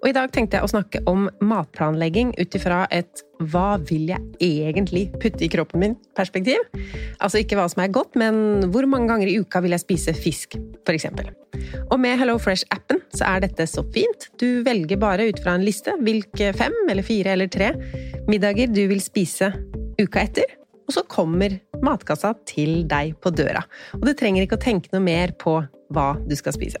Og i dag tenkte jeg å snakke om matplanlegging ut ifra et hva vil jeg egentlig putte i kroppen min-perspektiv. Altså ikke hva som er godt, men hvor mange ganger i uka vil jeg spise fisk, f.eks. Og med Hello Fresh-appen så er dette så fint. Du velger bare ut fra en liste hvilke fem eller fire eller tre middager du vil spise uka etter. Og så kommer matkassa til deg på døra. Og du trenger ikke å tenke noe mer på hva du skal spise.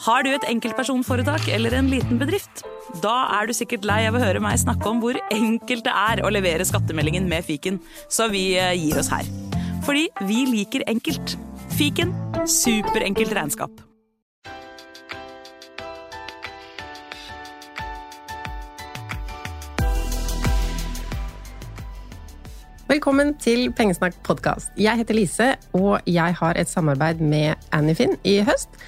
Har du et enkeltpersonforetak eller en liten bedrift? Da er du sikkert lei av å høre meg snakke om hvor enkelt det er å levere skattemeldingen med fiken, så vi eh, gir oss her. Fordi vi liker enkelt. Fiken superenkelt regnskap. Velkommen til Pengesnakk podkast. Jeg heter Lise, og jeg har et samarbeid med Anifin i høst.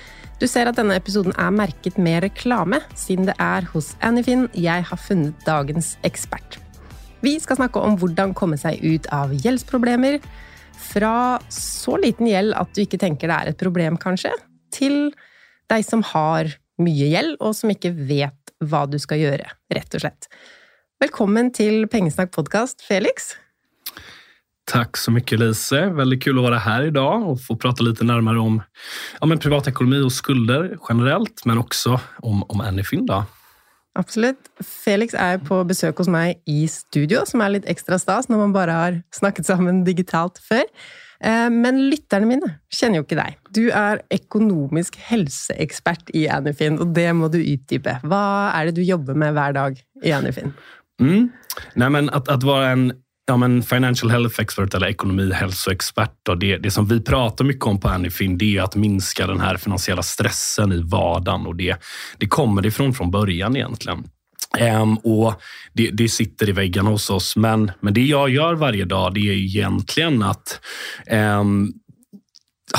Du ser at denne episoden er merket med reklame, siden det er hos Anyfin jeg har funnet dagens ekspert. Vi skal snakke om hvordan komme seg ut av gjeldsproblemer. Fra så liten gjeld at du ikke tenker det er et problem, kanskje, til deg som har mye gjeld, og som ikke vet hva du skal gjøre, rett og slett. Velkommen til Pengesnakk podkast, Felix. Tack så mycket Lise. Väldigt kul att vara här idag och få prata lite närmare om ja, men privatekonomi och skulder generellt, men också om, om Anyfin. Då. Absolutt. Felix er på besøk hos meg i studio, som er litt ekstra stas når man bare har snakket sammen digitalt før. Eh, men lytterne mine kjenner jo ikke deg. Du er økonomisk helseekspert i Anyfin, og det må du utdype. Hva er det du jobber med hver dag i Anyfin? Mm. Nej, men att, att vara en ja, men financial health expert eller ekonomihälsoexpert. Det, det som vi pratar mycket om på Anyfin det är att minska den här finansiella stressen i vardagen och det, det kommer ifrån från början egentligen. Um, och det, det, sitter i väggarna hos oss. Men, men det jag gör varje dag det är egentligen att um,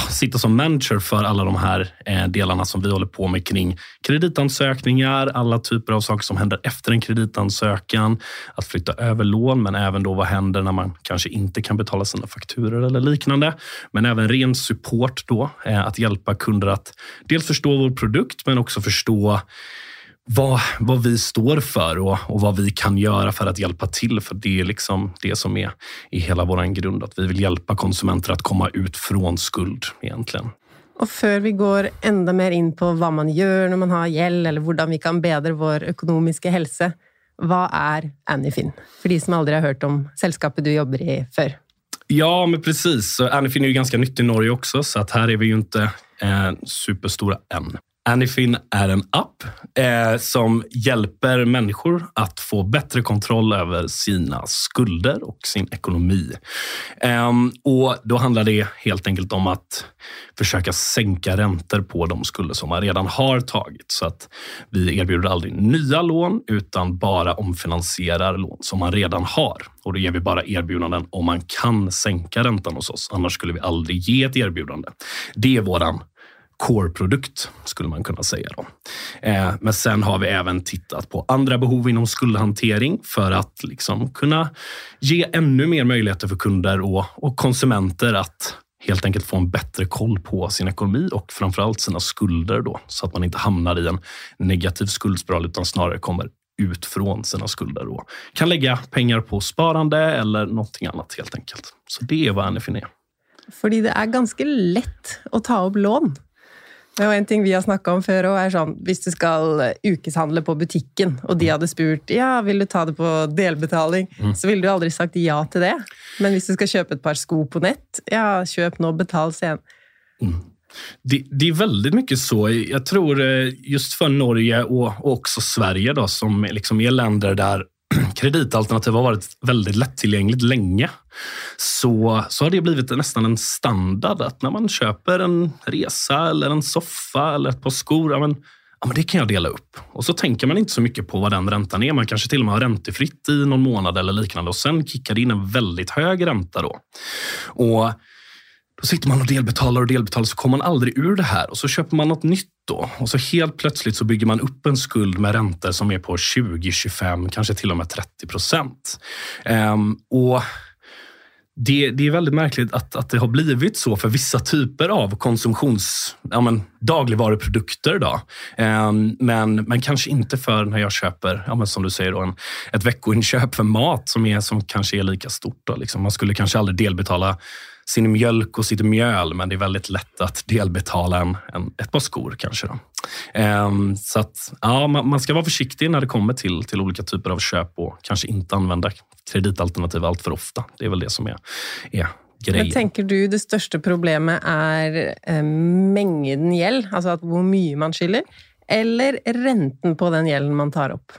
sitta som manager för alla de här eh, delarna som vi håller på med kring kreditansökningar, alla typer av saker som händer efter en kreditansökan, att flytta över lån, men även då vad händer när man kanske inte kan betala sina fakturor eller liknande. Men även ren support då, eh, att hjälpa kunder att dels förstå vår produkt, men också förstå vad, vad vi står för och, och vad vi kan göra för att hjälpa till. För det är liksom det som är i hela vår grund, att vi vill hjälpa konsumenter att komma ut från skuld egentligen. Och för vi går ända mer in på vad man gör när man har gjeld eller hur vi kan bedra vår ekonomiska hälsa. Vad är Anyfin? För de som aldrig har hört om sällskapet du jobbar i för. Ja, men precis. Anyfin är ju ganska nytt i Norge också, så att här är vi ju inte eh, superstora än. Anyfin är en app eh, som hjälper människor att få bättre kontroll över sina skulder och sin ekonomi. Eh, och Då handlar det helt enkelt om att försöka sänka räntor på de skulder som man redan har tagit. Så att vi erbjuder aldrig nya lån utan bara omfinansierar lån som man redan har. Och Då ger vi bara erbjudanden om man kan sänka räntan hos oss. Annars skulle vi aldrig ge ett erbjudande. Det är våran core-produkt, skulle man kunna säga. Då. Eh, men sen har vi även tittat på andra behov inom skuldhantering för att liksom kunna ge ännu mer möjligheter för kunder och, och konsumenter att helt enkelt få en bättre koll på sin ekonomi och framförallt sina skulder då, så att man inte hamnar i en negativ skuldspiral utan snarare kommer ut från sina skulder och kan lägga pengar på sparande eller någonting annat helt enkelt. Så det är vad Anyfin är. För det är ganska lätt att ta upp lån. Det var en ting vi har snakka om før òg, er sånn hvis du skal ukeshandle på butikken, og de hadde spurt ja, vil du ta det på delbetaling, mm. så ville du aldri sagt ja til det. Men hvis du skal kjøpe et par sko på nett, ja, kjøp nå, betal sen. Mm. Det, det, är väldigt mycket så. Jag tror eh, just för Norge och, och också Sverige då, som liksom är länder där kreditalternativ har varit väldigt lättillgängligt länge, så, så har det blivit nästan en standard att när man köper en resa eller en soffa eller ett par skor, ja, men, ja, men det kan jag dela upp. Och så tänker man inte så mycket på vad den räntan är. Man kanske till och med har räntefritt i någon månad eller liknande och sen kickar det in en väldigt hög ränta då. Och då sitter man och delbetalar och delbetalar så kommer man aldrig ur det här och så köper man något nytt då. Och så helt plötsligt så bygger man upp en skuld med räntor som är på 20, 25, kanske till och med 30 procent. Um, och det, det, är väldigt märkligt att, att det har blivit så för vissa typer av konsumtions, ja men, dagligvaruprodukter. Då. Um, men, men kanske inte för när jag köper, ja men som du säger, då, en, ett veckoinköp för mat som, är, som kanske är lika stort. Då, liksom. Man skulle kanske aldrig delbetala sin mjölk och sitt mjöl, men det är väldigt lätt att delbetala en, en, ett par skor kanske. Um, så att, ja, man, man, ska vara försiktig när det kommer till, till olika typer av köp och kanske inte använda kreditalternativ allt för ofta. Det är väl det som är, är grejen. Men tänker du det största problemet är eh, mängden gäld, alltså att hur mycket man skyller, eller räntan på den gälden man tar upp?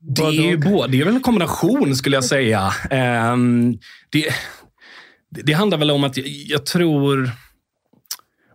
Det är, både, det är väl en kombination skulle jag säga. Um, det, det handlar väl om att jag, jag tror...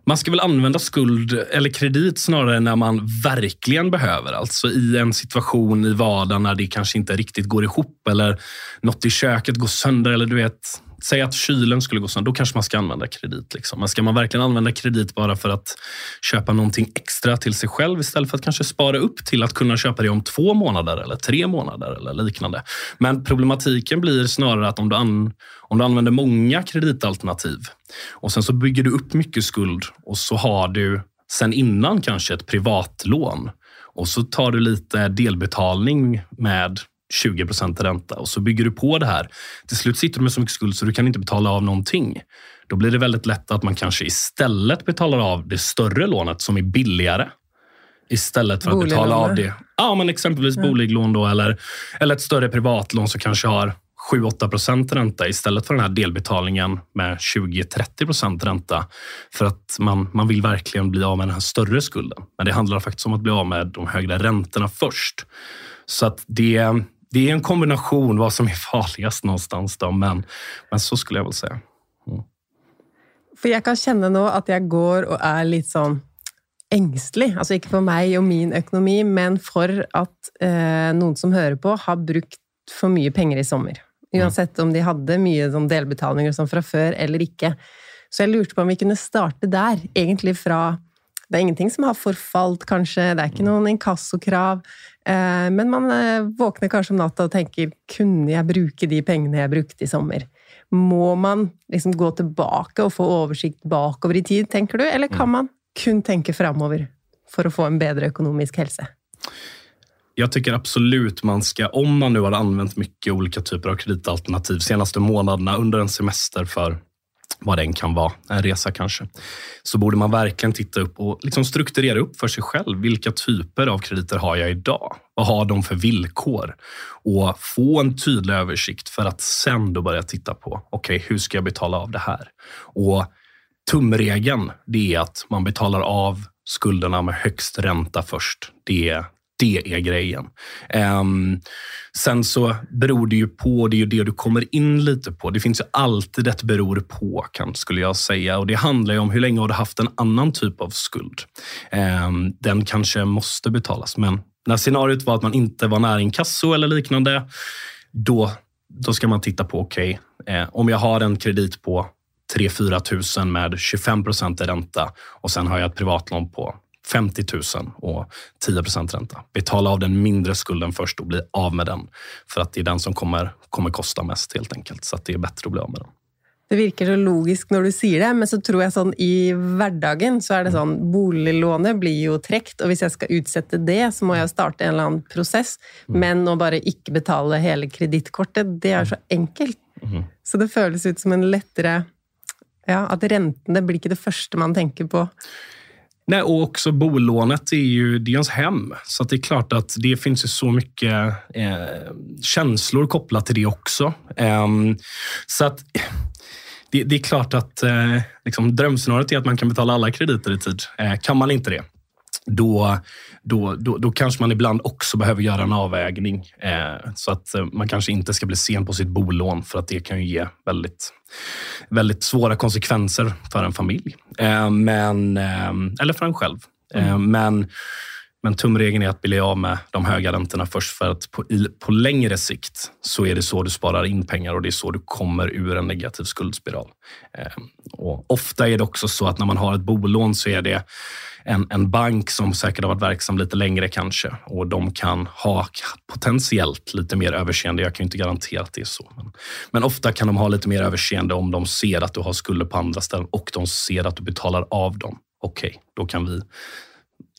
Man ska väl använda skuld eller kredit snarare när man verkligen behöver. Alltså i en situation i vardagen när det kanske inte riktigt går ihop eller något i köket går sönder eller du vet, Säg att kylen skulle gå sönder, då kanske man ska använda kredit. Liksom. Men ska man verkligen använda kredit bara för att köpa någonting extra till sig själv istället för att kanske spara upp till att kunna köpa det om två månader eller tre månader eller liknande. Men problematiken blir snarare att om du, an, om du använder många kreditalternativ och sen så bygger du upp mycket skuld och så har du sen innan kanske ett privatlån och så tar du lite delbetalning med 20 procent ränta och så bygger du på det här. Till slut sitter du med så mycket skuld så du kan inte betala av någonting. Då blir det väldigt lätt att man kanske istället betalar av det större lånet som är billigare. Istället för att betala av det. Ja, men exempelvis mm. boliglån då, eller, eller ett större privatlån som kanske har 7-8 procent ränta istället för den här delbetalningen med 20-30 procent ränta. För att man, man vill verkligen bli av med den här större skulden. Men det handlar faktiskt om att bli av med de högre räntorna först. Så att det, det är en kombination vad som är farligast någonstans. Då, men, men så skulle jag väl säga. Mm. För jag kan känna nu att jag går och är lite sån ängslig. Alltså inte för mig och min ekonomi, men för att eh, någon som hör på har brukt för mycket pengar i sommar. Oavsett om de hade mycket som delbetalningar som från förr eller inte. Så jag lurte på om vi kunde starta där, egentligen från det är ingenting som har förfallit kanske, det är inte någon inkassokrav. Eh, men man eh, vaknar kanske om natten och tänker, kunde jag bruka de pengarna jag brukade i sommar? Må man liksom gå tillbaka och få översikt bakåt i tid, tänker du? Eller kan mm. man kun tänka framöver för att få en bättre ekonomisk hälsa? Jag tycker absolut man ska, om man nu har använt mycket olika typer av kreditalternativ senaste månaderna under en semester för vad den kan vara, en resa kanske, så borde man verkligen titta upp och liksom strukturera upp för sig själv. Vilka typer av krediter har jag idag? Vad har de för villkor? Och få en tydlig översikt för att sen då börja titta på, okej, okay, hur ska jag betala av det här? Och tumregeln, det är att man betalar av skulderna med högst ränta först. Det det är grejen. Um, sen så beror det ju på, det är ju det du kommer in lite på. Det finns ju alltid ett beror på, kan, skulle jag säga. Och Det handlar ju om hur länge har du haft en annan typ av skuld. Um, den kanske måste betalas, men när scenariot var att man inte var nära inkasso eller liknande, då, då ska man titta på, okej, okay, eh, om jag har en kredit på 3-4 tusen med 25 procent i ränta och sen har jag ett privatlån på 50 000 och 10 procent ränta. Betala av den mindre skulden först och bli av med den. För att det är den som kommer, kommer kosta mest helt enkelt. Så det är bättre att bli av med den. Det virker så logiskt när du säger det, men så tror jag sånn i vardagen så är det sånn Boliglånet blir ju trukket, och om jag ska utsätta det, så måste jag starta en eller annan process. Mm. Men att bara inte betala hela kreditkortet, det är så enkelt. Mm. Så det känns ut som en lättare... Ja, att räntorna blir inte det första man tänker på. Nej, och också bolånet är ju det är ens hem. Så det är klart att det finns ju så mycket eh, känslor kopplat till det också. Eh, så att det, det är klart att eh, liksom, drömscenariot är att man kan betala alla krediter i tid. Eh, kan man inte det, då, då, då, då kanske man ibland också behöver göra en avvägning. Eh, så att eh, man kanske inte ska bli sen på sitt bolån för att det kan ju ge väldigt, väldigt svåra konsekvenser för en familj. Eh, men, eh, eller för en själv. Eh, mm. men men tumregeln är att bli av med de höga räntorna först för att på, på längre sikt så är det så du sparar in pengar och det är så du kommer ur en negativ skuldspiral. Eh, och ofta är det också så att när man har ett bolån så är det en, en bank som säkert har varit verksam lite längre kanske och de kan ha potentiellt lite mer överseende. Jag kan inte garantera att det är så. Men, men ofta kan de ha lite mer överseende om de ser att du har skulder på andra ställen och de ser att du betalar av dem. Okej, okay, då kan vi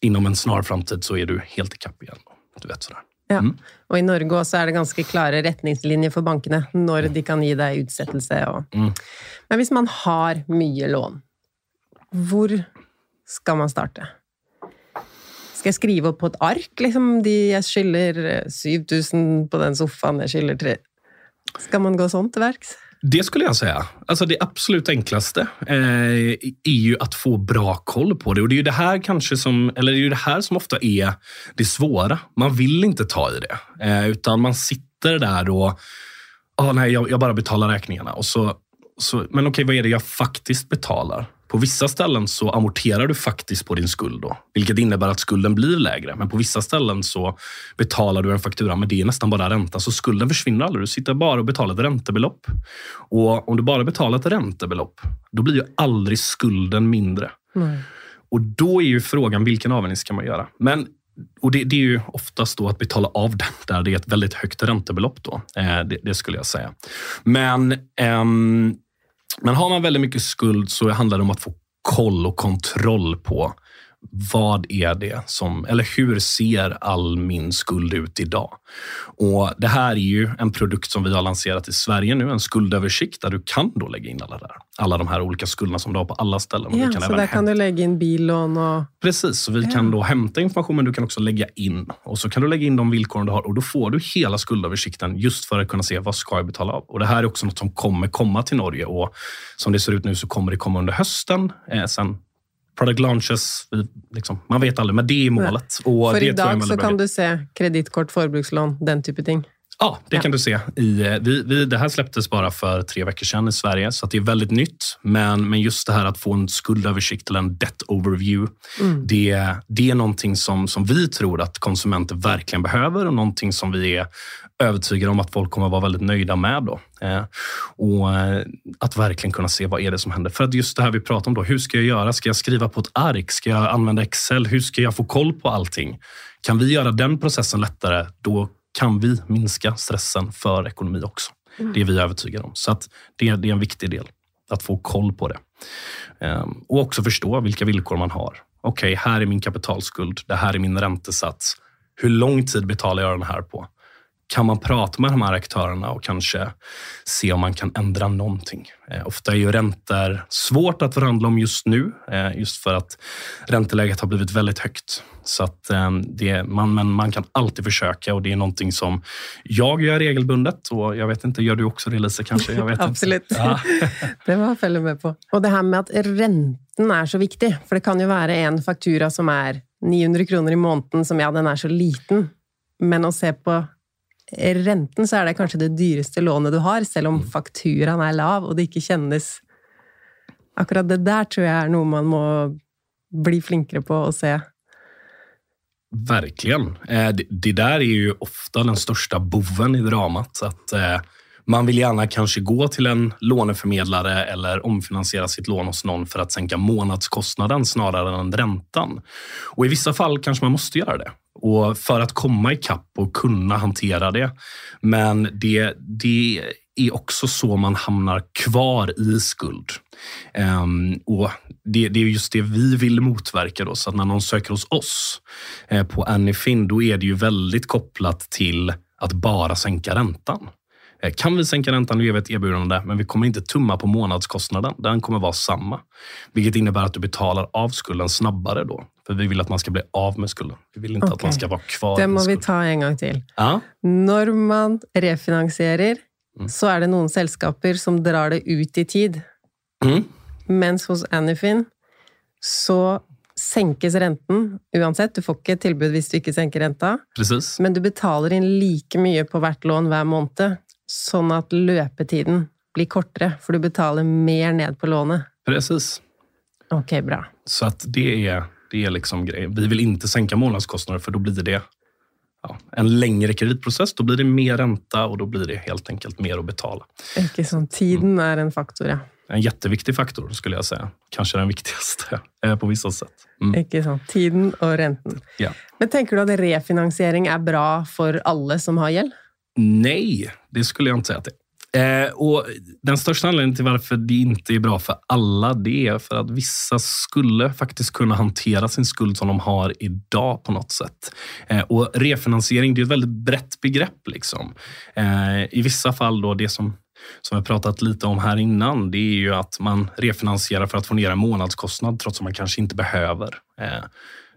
inom en snar framtid så är du helt ikapp igen. Du vet, sådär. Ja. Mm. Og I Norge også er det ganske klare retningslinjer for bankene når de kan gi deg utsettelse. Og... Mm. Men hvis man har mye lån, hvor skal man starte? Skal jeg skrive opp på et ark? Liksom, de, jeg skylder 7000 på den sofaen, jeg skylder 3 Skal man gå sånn til verks? Det skulle jag säga. Alltså det absolut enklaste eh, är ju att få bra koll på det. Och Det är ju det här kanske som, eller det är ju det här som ofta är det svåra. Man vill inte ta i det, eh, utan man sitter där och ah, nej, jag, jag bara betalar räkningarna. Och så, så, men okej, vad är det jag faktiskt betalar? På vissa ställen så amorterar du faktiskt på din skuld, då, vilket innebär att skulden blir lägre. Men på vissa ställen så betalar du en faktura, men det är nästan bara ränta. Så skulden försvinner aldrig. Du sitter bara och betalar ett räntebelopp. Och om du bara betalar ett räntebelopp, då blir ju aldrig skulden mindre. Mm. Och då är ju frågan, vilken avvägning ska man göra? Men och det, det, är ju oftast då att betala av den där det är ett väldigt högt räntebelopp. Då. Eh, det, det, skulle jag säga. Men ehm, men har man väldigt mycket skuld så handlar det om att få koll och kontroll på vad är det som, eller hur ser all min skuld ut idag? Och Det här är ju en produkt som vi har lanserat i Sverige nu, en skuldöversikt där du kan då lägga in alla, det där, alla de här olika skulderna som du har på alla ställen. Ja, kan så där hämta. kan du lägga in billån och... Precis, så vi ja. kan då hämta information men du kan också lägga in. Och så kan du lägga in de villkoren du har och då får du hela skuldöversikten just för att kunna se vad ska jag betala av. Och Det här är också något som kommer komma till Norge och som det ser ut nu så kommer det komma under hösten. Eh, sen product launches, liksom, man vet aldrig, men det är målet. Och För det idag så kan du se kreditkort, förbrukslån, den typen av ting. Ja, det ja. kan du se. I, eh, vi, vi, det här släpptes bara för tre veckor sedan i Sverige, så det är väldigt nytt. Men, men just det här att få en skuldöversikt eller en debt overview, mm. det, det är någonting som, som vi tror att konsumenter verkligen behöver och någonting som vi är övertygade om att folk kommer att vara väldigt nöjda med. Då. Eh, och eh, Att verkligen kunna se vad är det som händer. För att just det här vi pratar om, då, hur ska jag göra? Ska jag skriva på ett ark? Ska jag använda Excel? Hur ska jag få koll på allting? Kan vi göra den processen lättare, då kan vi minska stressen för ekonomi också. Mm. Det är vi övertygade om. Så att det, det är en viktig del, att få koll på det. Ehm, och också förstå vilka villkor man har. Okej, okay, här är min kapitalskuld. Det här är min räntesats. Hur lång tid betalar jag den här på? Kan man prata med de här aktörerna och kanske se om man kan ändra någonting. Eh, ofta är ju räntor svårt att förhandla om just nu, eh, just för att ränteläget har blivit väldigt högt. Så att, eh, det, man, men man kan alltid försöka och det är någonting som jag gör regelbundet och jag vet inte, gör du också det Lisa kanske? Jag vet Absolut. Ja. det var jag följa med på. Och det här med att räntan är så viktig, för det kan ju vara en faktura som är 900 kronor i månaden som ja, den är så liten. Men att se på renten så er det kanskje det dyreste lånet du har, selv om mm. fakturaen er lav og det ikke kjennes Akkurat det der tror jeg er noe man må bli flinkere på å se. Verkligen. Eh, det där är ju ofta den största boven i dramat. Att eh, man vill gärna kanske gå till en låneförmedlare eller omfinansiera sitt lån hos någon för att sänka månadskostnaden snarare än räntan. Och I vissa fall kanske man måste göra det och för att komma ikapp och kunna hantera det. Men det, det är också så man hamnar kvar i skuld. Um, och det, det, är just det vi vill motverka. Då, så att när någon söker hos oss eh, på Anyfin, då är det ju väldigt kopplat till att bara sänka räntan. Eh, kan vi sänka räntan, nu ger vi ett erbjudande, men vi kommer inte tumma på månadskostnaden. Den kommer vara samma. Vilket innebär att du betalar av skulden snabbare då. För vi vill att man ska bli av med skulden. Vi vill inte okay. att man ska vara kvar Det må vi ta en gång till. Ja? När man refinansierar mm. så är det några sällskaper som drar det ut i tid. Mm. Mens hos Anyfin så senkes renten uansett. Du får ikke et tilbud hvis du ikke senker renta. Precis. Men du betaler inn like mye på hvert lån hver måned, sånn at løpetiden blir kortere, for du betaler mer ned på lånet. Precis. Ok, bra. Så att det är, det är liksom grejen. Vi vill inte sänka månadskostnader för då blir det ja, en längre kreditprocess. Då blir det mer ränta och då blir det helt enkelt mer att betala. Sånn, Tiden er en faktor, ja. En jätteviktig faktor skulle jag säga. Kanske den viktigaste eh, på vissa sätt. Mm. Tiden og renten. Ja. Men tenker du at refinansiering er bra for alle som har gjeld? Nej, det skulle jag inte säga att det är. Eh, och den största anledningen till varför det inte är bra för alla, det är för att vissa skulle faktiskt kunna hantera sin skuld som de har idag på något sätt. Eh, och refinansiering, det är ett väldigt brett begrepp. Liksom. Eh, I vissa fall, då, det som som jag pratat lite om här innan, det är ju att man refinansierar för att få ner en månadskostnad trots att man kanske inte behöver. Eh,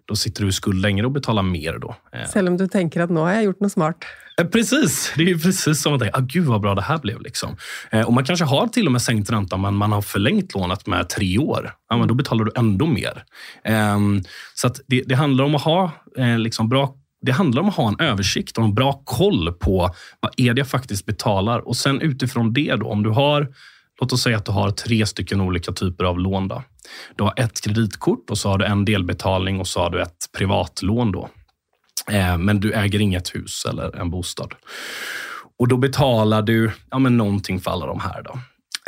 då sitter du i skuld längre och betalar mer. Då. Eh. Även om du tänker att nu har jag gjort något smart. Eh, precis, det är ju precis som att tänka, ah, gud vad bra det här blev. Liksom. Eh, och man kanske har till och med sänkt räntan men man har förlängt lånet med tre år. Ja, men då betalar du ändå mer. Eh, så att det, det handlar om att ha eh, liksom bra det handlar om att ha en översikt och en bra koll på vad är det jag faktiskt betalar. Och sen utifrån det, då, om du har, låt oss säga att du har tre stycken olika typer av lån. Då. Du har ett kreditkort och så har du en delbetalning och så har du ett privatlån. Då. Eh, men du äger inget hus eller en bostad. Och då betalar du ja, men någonting för alla de här. Då.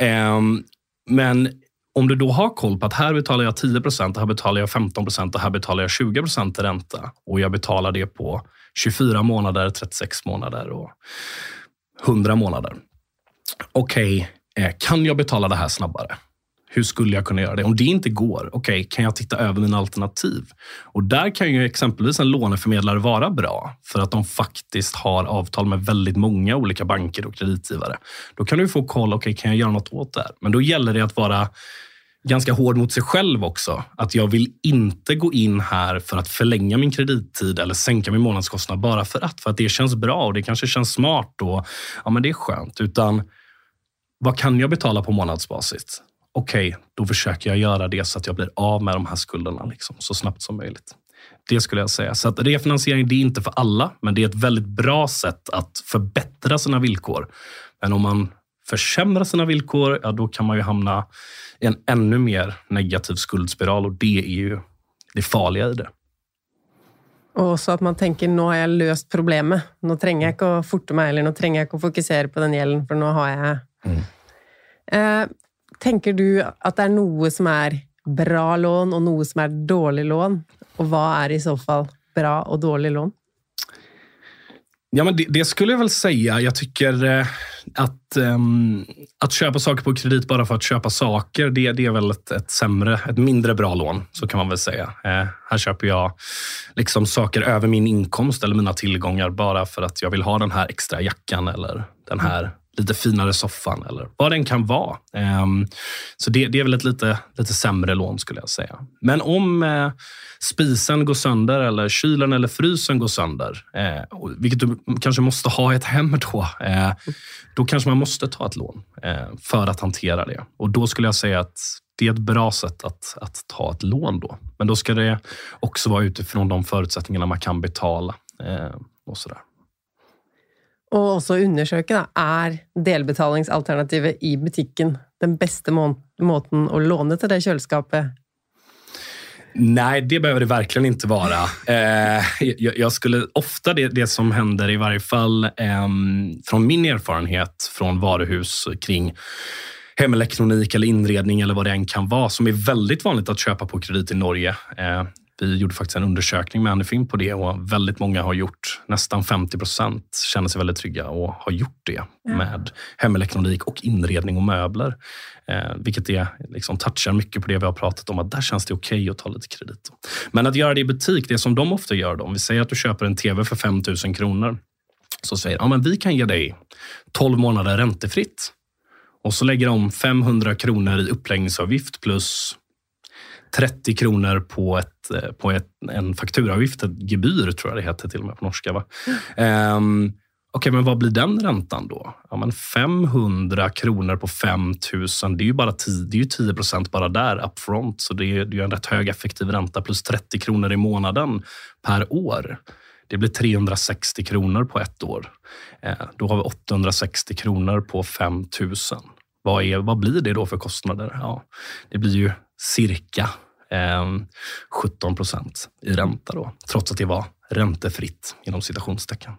Ehm, men om du då har koll på att här betalar jag 10 procent, här betalar jag 15 procent och här betalar jag 20 procent i ränta och jag betalar det på 24 månader, 36 månader och 100 månader. Okej, okay, kan jag betala det här snabbare? Hur skulle jag kunna göra det? Om det inte går, okej, okay, kan jag titta över mina alternativ? Och där kan ju exempelvis en låneförmedlare vara bra för att de faktiskt har avtal med väldigt många olika banker och kreditgivare. Då kan du få koll, okej, okay, kan jag göra något åt det här? Men då gäller det att vara ganska hård mot sig själv också. Att jag vill inte gå in här för att förlänga min kredittid eller sänka min månadskostnad bara för att. För att det känns bra och det kanske känns smart och ja, men det är skönt. Utan vad kan jag betala på månadsbasis? Okej, okay, då försöker jag göra det så att jag blir av med de här skulderna liksom, så snabbt som möjligt. Det skulle jag säga. Så att refinansiering det är inte för alla, men det är ett väldigt bra sätt att förbättra sina villkor. Men om man försämrar sina villkor, ja, då kan man ju hamna i en ännu mer negativ skuldspiral och det är ju det farliga i det. Och också att man tänker, nu har jag löst problemet. Nu tränger jag inte att forta mig, eller nu tränger jag inte att fokusera på den gälden, för nu har jag... Mm. Tänker du att det är något som är bra lån och något som är dåligt lån? Och vad är i så fall bra och dåligt lån? Ja, men det, det, skulle jag väl säga. Jag tycker eh, att, um, att köpa saker på kredit bara för att köpa saker, det, det är väl ett, ett, sämre, ett mindre bra lån. Så kan man väl säga. Eh, här köper jag liksom saker över min inkomst eller mina tillgångar bara för att jag vill ha den här extra jackan eller den här lite finare soffan eller vad den kan vara. Ehm, så det, det, är väl ett lite, lite sämre lån skulle jag säga. Men om eh, spisen går sönder eller kylen eller frysen går sönder, eh, vilket du kanske måste ha i ett hem då, eh, då kanske man måste ta ett lån för att hantera det. Och då skulle jag säga att det är ett bra sätt att, att ta ett lån då. Men då ska det också vara utifrån de förutsättningarna man kan betala och sådär. Och också undersöka, är delbetalningsalternativet i butiken den bästa må måten att låna till det kylskåpet? Nej, det behöver det verkligen inte vara. Eh, jag, jag, skulle ofta, det, det som händer i varje fall eh, från min erfarenhet från varuhus kring hemelektronik eller inredning eller vad det än kan vara, som är väldigt vanligt att köpa på kredit i Norge. Eh, vi gjorde faktiskt en undersökning med Anyfin på det och väldigt många har gjort, nästan 50 procent känner sig väldigt trygga och har gjort det ja. med hemelektronik och inredning och möbler. Eh, vilket är, liksom, touchar mycket på det vi har pratat om, att där känns det okej okay att ta lite kredit. Men att göra det i butik, det som de ofta gör, då, om vi säger att du köper en TV för 5 000 kronor, så säger ja, men vi kan ge dig 12 månader räntefritt. Och så lägger de 500 kronor i uppläggningsavgift plus 30 kronor på, ett, eh, på ett, en fakturaavgift, ett gebyr tror jag det heter till och med på norska. Va? Mm. Um, Okej, men vad blir den räntan då? Ja, men 500 kronor på 5 000, det är ju, bara 10, det är ju 10 procent bara där upfront. Så det är, det är en rätt hög effektiv ränta plus 30 kronor i månaden per år. Det blir 360 kronor på ett år. Eh, då har vi 860 kronor på 5 000. Vad, är, vad blir det då för kostnader? Ja, det blir ju cirka eh, 17 procent i ränta då, trots att det var räntefritt inom citationstecken.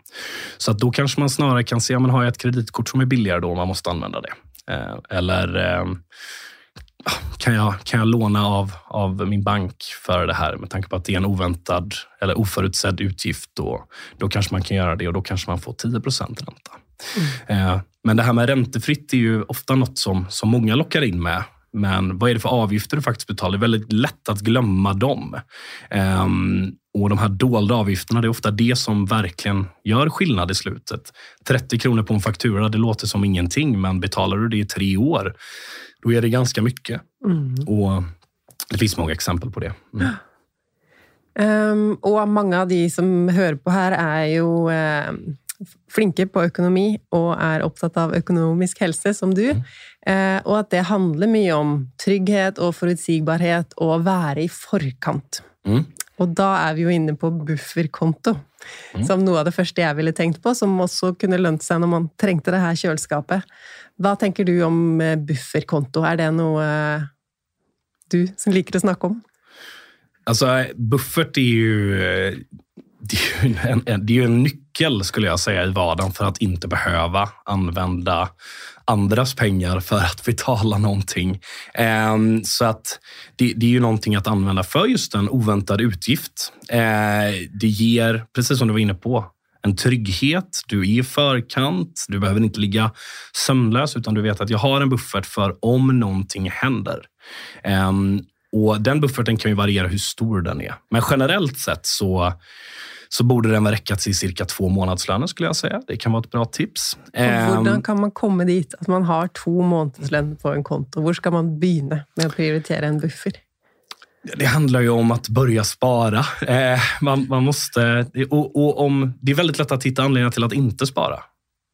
Så att då kanske man snarare kan se, men har jag ett kreditkort som är billigare då, man måste använda det. Eh, eller eh, kan jag, kan jag låna av, av min bank för det här med tanke på att det är en oväntad eller oförutsedd utgift. Då, då kanske man kan göra det och då kanske man får 10 ränta. Mm. Eh, men det här med räntefritt är ju ofta något som, som många lockar in med. Men vad är det för avgifter du faktiskt betalar? Det är väldigt lätt att glömma dem. Um, och De här dolda avgifterna, det är ofta det som verkligen gör skillnad i slutet. 30 kronor på en faktura, det låter som ingenting, men betalar du det i tre år, då är det ganska mycket. Mm. Och Det finns många exempel på det. Mm. Um, och många av de som hör på här är ju um flinke på økonomi og er opptatt av økonomisk helse, som du. Mm. Eh, og at det handler mye om trygghet og forutsigbarhet og å være i forkant. Mm. Og da er vi jo inne på bufferkonto, mm. som noe av det første jeg ville tenkt på, som også kunne lønt seg når man trengte det her kjøleskapet. Hva tenker du om eh, bufferkonto? Er det noe eh, du som liker å snakke om? Altså, buffert er jo det är ju en, en, det är en nyckel skulle jag säga i vardagen för att inte behöva använda andras pengar för att betala någonting. Ehm, så att det, det, är ju någonting att använda för just en oväntad utgift. Ehm, det ger, precis som du var inne på, en trygghet. Du är i förkant. Du behöver inte ligga sömnlös utan du vet att jag har en buffert för om någonting händer. Ehm, och Den bufferten kan ju variera hur stor den är. Men generellt sett så så borde den räcka till cirka två månadslöner skulle jag säga. Det kan vara ett bra tips. Hur ehm, kan man komma dit att man har två månadslöner på en konto? Var ska man börja med att prioritera en buffer? Det handlar ju om att börja spara. Eh, man, man, måste, och, och, om, det är väldigt lätt att hitta anledningar till att inte spara.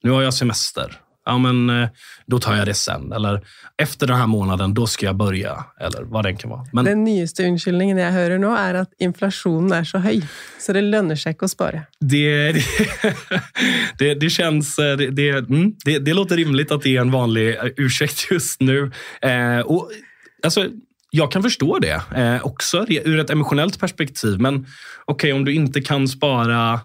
Nu har jag semester ja, men, eh, då tar jag det sen. Eller efter den här månaden, då ska jag börja. Eller vad det kan vara. Men... Den nyaste unnskyldningen jag hör nu är att inflationen är så hög, så det lönar sig inte att spara. Det, det, det, det känns... Eh, det, det, mm, det, det, låter rimligt att det är en vanlig eh, ursäkt just nu. Eh, och, alltså, jag kan förstå det eh, också ur ett emotionellt perspektiv. Men okej, okay, om du inte kan spara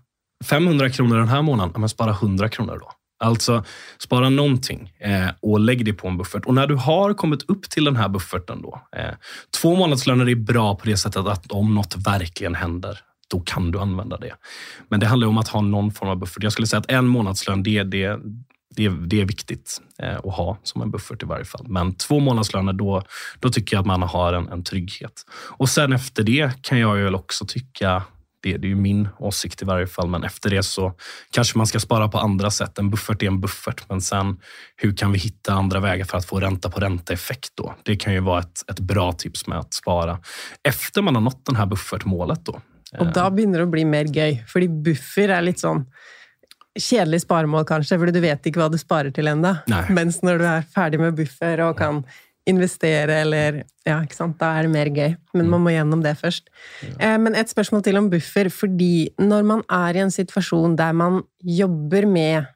500 kronor den här månaden, men spara 100 kronor då. Alltså, spara någonting eh, och lägg det på en buffert. Och när du har kommit upp till den här bufferten då. Eh, två månadslöner är bra på det sättet att om något verkligen händer, då kan du använda det. Men det handlar om att ha någon form av buffert. Jag skulle säga att en månadslön, det, det, det, det är viktigt eh, att ha som en buffert i varje fall. Men två månadslöner, då, då tycker jag att man har en, en trygghet. Och sen efter det kan jag ju också tycka det, det är ju min åsikt i varje fall, men efter det så kanske man ska spara på andra sätt. En buffert är en buffert, men sen hur kan vi hitta andra vägar för att få ränta på ränta-effekt då? Det kan ju vara ett, ett bra tips med att spara efter man har nått det här buffertmålet då. Och då börjar det bli mer gøy, för buffer är lite sån kjedelig sparemål, kanskje, for du vet ikke hva du sparer til ennå. Mens når du er ferdig med buffer og kan investere eller Ja, ikke sant. Da er det mer gøy. Men man må gjennom det først. Ja. Men et spørsmål til om buffer. Fordi når man er i en situasjon der man jobber med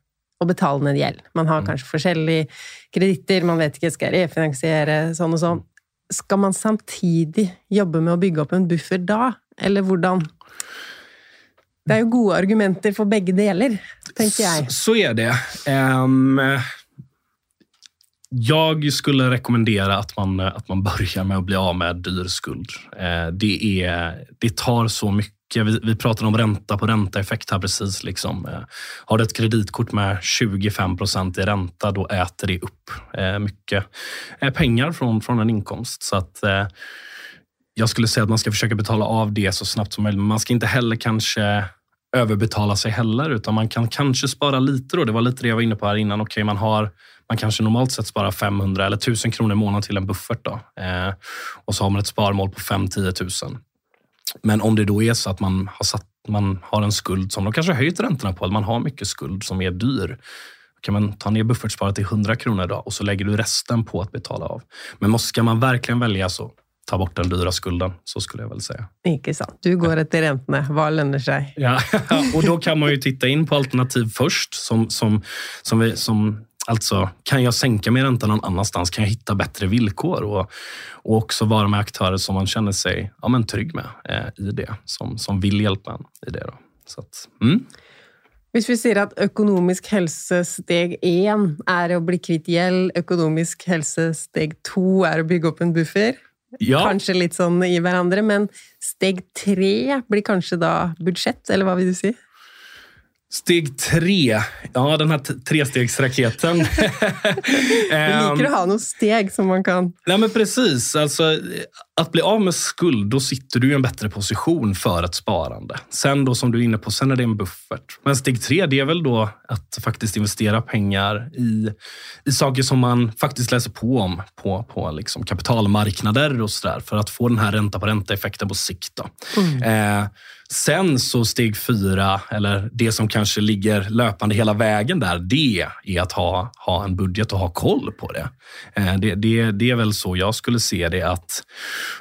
å betale ned gjeld Man har mm. kanskje forskjellige kreditter, man vet ikke skal jeg refinansiere sånn og sånn. Skal man samtidig jobbe med å bygge opp en buffer da, eller hvordan? Det er jo gode argumenter for begge deler, tenker jeg. Så, så er det. Um, jag skulle rekommendera att man, att man börjar med att bli av med dyr skuld. Eh, det, är, det tar så mycket. Vi, vi pratade om ränta på ränta-effekt här precis. Liksom. Eh, har du ett kreditkort med 25 procent i ränta, då äter det upp eh, mycket eh, pengar från, från en inkomst. Så att, eh, jag skulle säga att man ska försöka betala av det så snabbt som möjligt. Men man ska inte heller kanske överbetala sig heller, utan man kan kanske spara lite. Då. Det var lite det jag var inne på här innan. Okej, man har man kanske normalt sett sparar 500 eller 1000 kronor i månaden till en buffert. Då. Eh, och så har man ett sparmål på 5-10 000. Men om det då är så att man har satt man har en skuld som de kanske höjt räntorna på, eller man har mycket skuld som är dyr. kan man ta ner buffertsparet till 100 kronor idag och så lägger du resten på att betala av. Men ska man verkligen välja så ta bort den dyra skulden, så skulle jag väl säga. Inte sant. Du går efter räntorna. Vad lönar sig? Ja, och då kan man ju titta in på alternativ först. Som, som, som, vi, som Alltså, kan jag sänka min ränta någon annanstans? Kan jag hitta bättre villkor? Och, och också vara med aktörer som man känner sig ja, men trygg med eh, i det, som, som vill hjälpa en i det. Då. Så att, mm. Hvis vi säger att ekonomisk hälsa steg én är att bli kvitt gjeld, ekonomisk hälsa steg två är att bygga upp en buffer, ja. kanske lite sånn i varandra, men steg tre blir kanske då budget, eller vad vill du säga? Steg tre. Ja, den här trestegsraketen. du liker att ha något steg som man kan... Nej, men precis. Alltså, att bli av med skuld, då sitter du i en bättre position för ett sparande. Sen då, som du är inne på, sen är det en buffert. Men steg tre, det är väl då att faktiskt investera pengar i, i saker som man faktiskt läser på om på, på liksom kapitalmarknader och sådär för att få den här ränta på ränta-effekten på sikt. Mm. Eh, Sen så steg fyra, eller det som kanske ligger löpande hela vägen där, det är att ha, ha en budget och ha koll på det. Eh, det, det, det är väl så jag skulle se det att,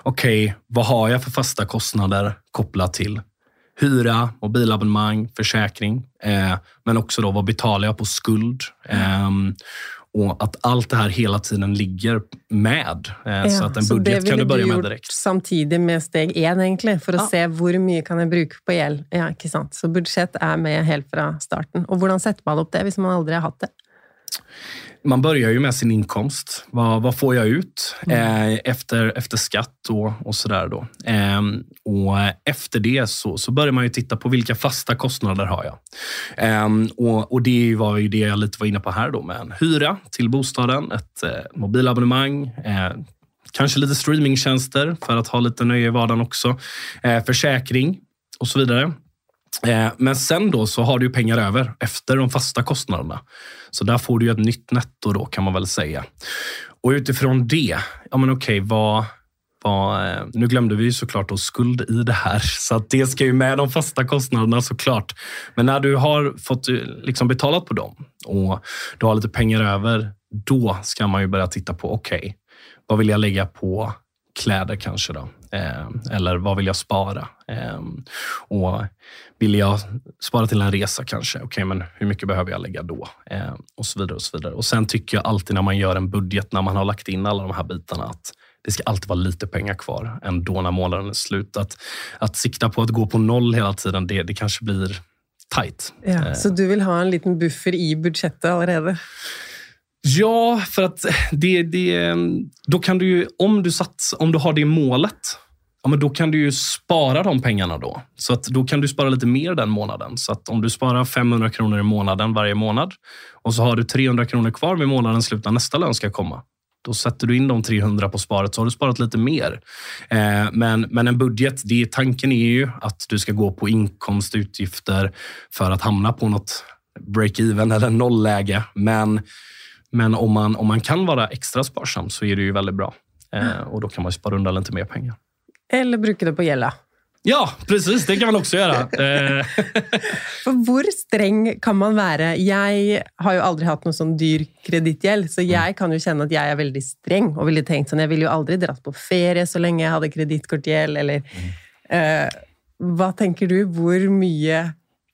okej, okay, vad har jag för fasta kostnader kopplat till hyra, mobilabonnemang, försäkring. Eh, men också då vad betalar jag på skuld? Eh, och att allt det här hela tiden ligger med. Eh, ja, så att en budget kan du börja med direkt. Samtidigt med steg ett egentligen, för att ja. se hur mycket kan jag bruka på el. Ja, inte sant? Så budget är med helt från starten. Och hur sätter man upp det om man aldrig har haft det? Man börjar ju med sin inkomst. Vad, vad får jag ut mm. eh, efter, efter skatt och, och sådär. Då. Eh, och efter det så, så börjar man ju titta på vilka fasta kostnader har jag. Eh, och, och det var ju det jag lite var inne på här då med en hyra till bostaden, ett eh, mobilabonnemang, eh, kanske lite streamingtjänster för att ha lite nöje i vardagen också, eh, försäkring och så vidare. Eh, men sen då så har du pengar över efter de fasta kostnaderna. Så där får du ett nytt netto då kan man väl säga. Och utifrån det, ja men okej, vad, vad, eh, nu glömde vi såklart då skuld i det här, så att det ska ju med de fasta kostnaderna såklart. Men när du har fått eh, liksom betalat på dem och du har lite pengar över, då ska man ju börja titta på, okej, okay, vad vill jag lägga på kläder kanske då? Eh, eller vad vill jag spara? Eh, och vill jag spara till en resa kanske? Okej, okay, men hur mycket behöver jag lägga då? Eh, och så vidare och så vidare. Och sen tycker jag alltid när man gör en budget, när man har lagt in alla de här bitarna, att det ska alltid vara lite pengar kvar ändå när månaden är slut. Att, att sikta på att gå på noll hela tiden, det, det kanske blir tajt. Ja, så du vill ha en liten buffer i budgetet redan? Ja, för att det, det, då kan du ju, om du, sats, om du har det målet, ja, men då kan du ju spara de pengarna då. Så att då kan du spara lite mer den månaden. Så att om du sparar 500 kronor i månaden varje månad och så har du 300 kronor kvar vid månadens slut när nästa lön ska komma. Då sätter du in de 300 på sparet så har du sparat lite mer. Eh, men, men en budget, det, tanken är ju att du ska gå på inkomst utgifter för att hamna på något break-even eller nollläge. Men men om man, om man kan vara extra sparsam så är det ju väldigt bra. Eh, och då kan man spara undan lite mer pengar. Eller bruka det på gälla. Ja, precis. Det kan man också göra. Eh. Hur sträng kan man vara? Jag har ju aldrig haft någon sån dyr kreditgäld, så jag mm. kan ju känna att jag är väldigt sträng och ville tänkt så jag vill ju aldrig dra på ferie så länge jag hade kreditkortgäld. Eller, mm. eh, vad tänker du? Hur mycket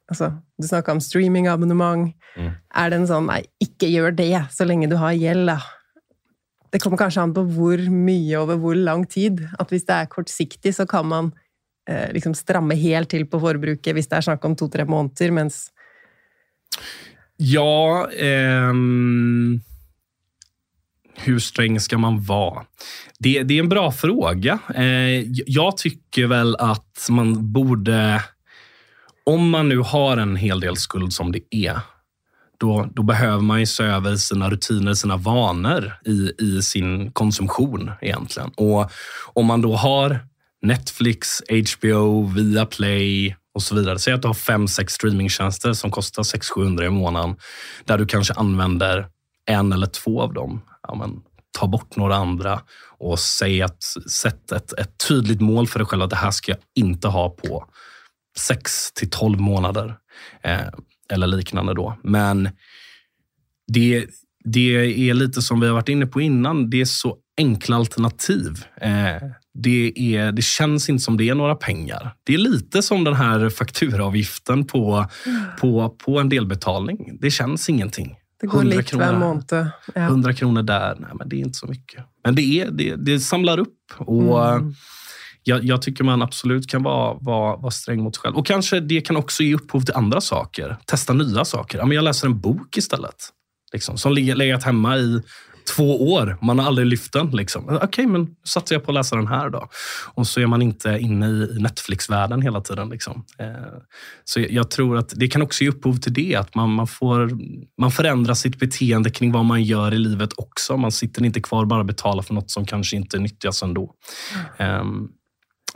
altså, Du snakka om streamingabonnement. Mm. Er det en sånn Nei, ikke gjør det så lenge du har gjeld, da. Det kommer kanskje an på hvor mye over hvor lang tid. At hvis det er kortsiktig, så kan man eh, liksom stramme helt til på forbruket hvis det er snakk om to-tre måneder, mens Ja ehm... Hur sträng ska man vara? Det, det, är en bra fråga. Eh, jag tycker väl att man borde om man nu har en hel del skuld som det är, då, då behöver man ju se över sina rutiner, sina vanor i, i sin konsumtion egentligen. Och om man då har Netflix, HBO, Viaplay och så vidare. Säg att du har fem, sex streamingtjänster som kostar 600-700 i månaden, där du kanske använder en eller två av dem. Ja, men, ta bort några andra och säg att sätt ett, ett tydligt mål för dig själv att det här ska jag inte ha på 6 till 12 månader eh, eller liknande. Då. Men det, det är lite som vi har varit inne på innan. Det är så enkla alternativ. Eh, det, är, det känns inte som det är några pengar. Det är lite som den här fakturaavgiften på, mm. på, på en delbetalning. Det känns ingenting. Det går lite hver månad. Ja. 100 kronor där, nej, men det är inte så mycket. Men det, är, det, det samlar upp. och mm jag, jag, tycker man absolut kan vara, vara, vara sträng mot sig själv. Och kanske det kan också ge upphov till andra saker. Testa nya saker. Ja, men jag läser en bok istället. Liksom, som legat hemma i två år. Man har aldrig lyft den. Liksom. Okej, okay, men satsar jag på att läsa den här då. Och så är man inte inne i Netflix-världen hela tiden. Liksom. Eh, så jag tror att det kan också ge upphov till det. Att man, man, får, man förändrar sitt beteende kring vad man gör i livet också. Man sitter inte kvar och bara betalar för något som kanske inte nyttjas ändå. Mm. Um,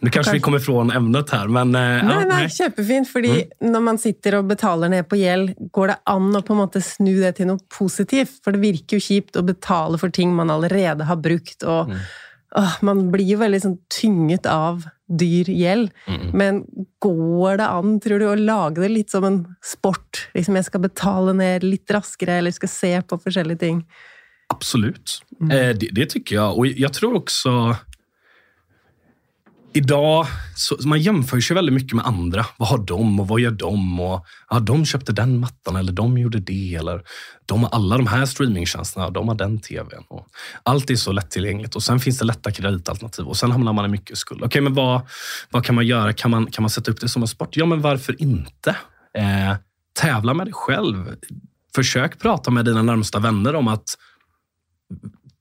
nu kanske, kanske vi kommer ifrån ämnet här, men... Eh, nej, ja, nej, kjempefint. Fordi mm. när man sitter och betalar ner på gjeld, går det an att på en måte snu det till något positivt? För det virker ju kjipt att betala för ting man redan har brukt. Och, mm. åh, man blir ju väldigt sånn, tynget av dyr gjeld. Mm. Men går det an, tror du, att laga det lite som en sport? Liksom, jag ska betala ner lite raskare eller ska se på olika ting. Absolut. Mm. Eh, det, det, tycker jag. Och jag tror också idag, så, man jämför sig väldigt mycket med andra. Vad har de och vad gör de? Och, ja, de köpte den mattan eller de gjorde det. Eller de har alla de här streamingtjänsterna de har den tvn. Och allt är så lättillgängligt och sen finns det lätta kreditalternativ och sen hamnar man i mycket skuld. Okej, okay, men vad, vad kan man göra? Kan man, kan man sätta upp det som en sport? Ja, men varför inte? Eh, tävla med dig själv. Försök prata med dina närmsta vänner om att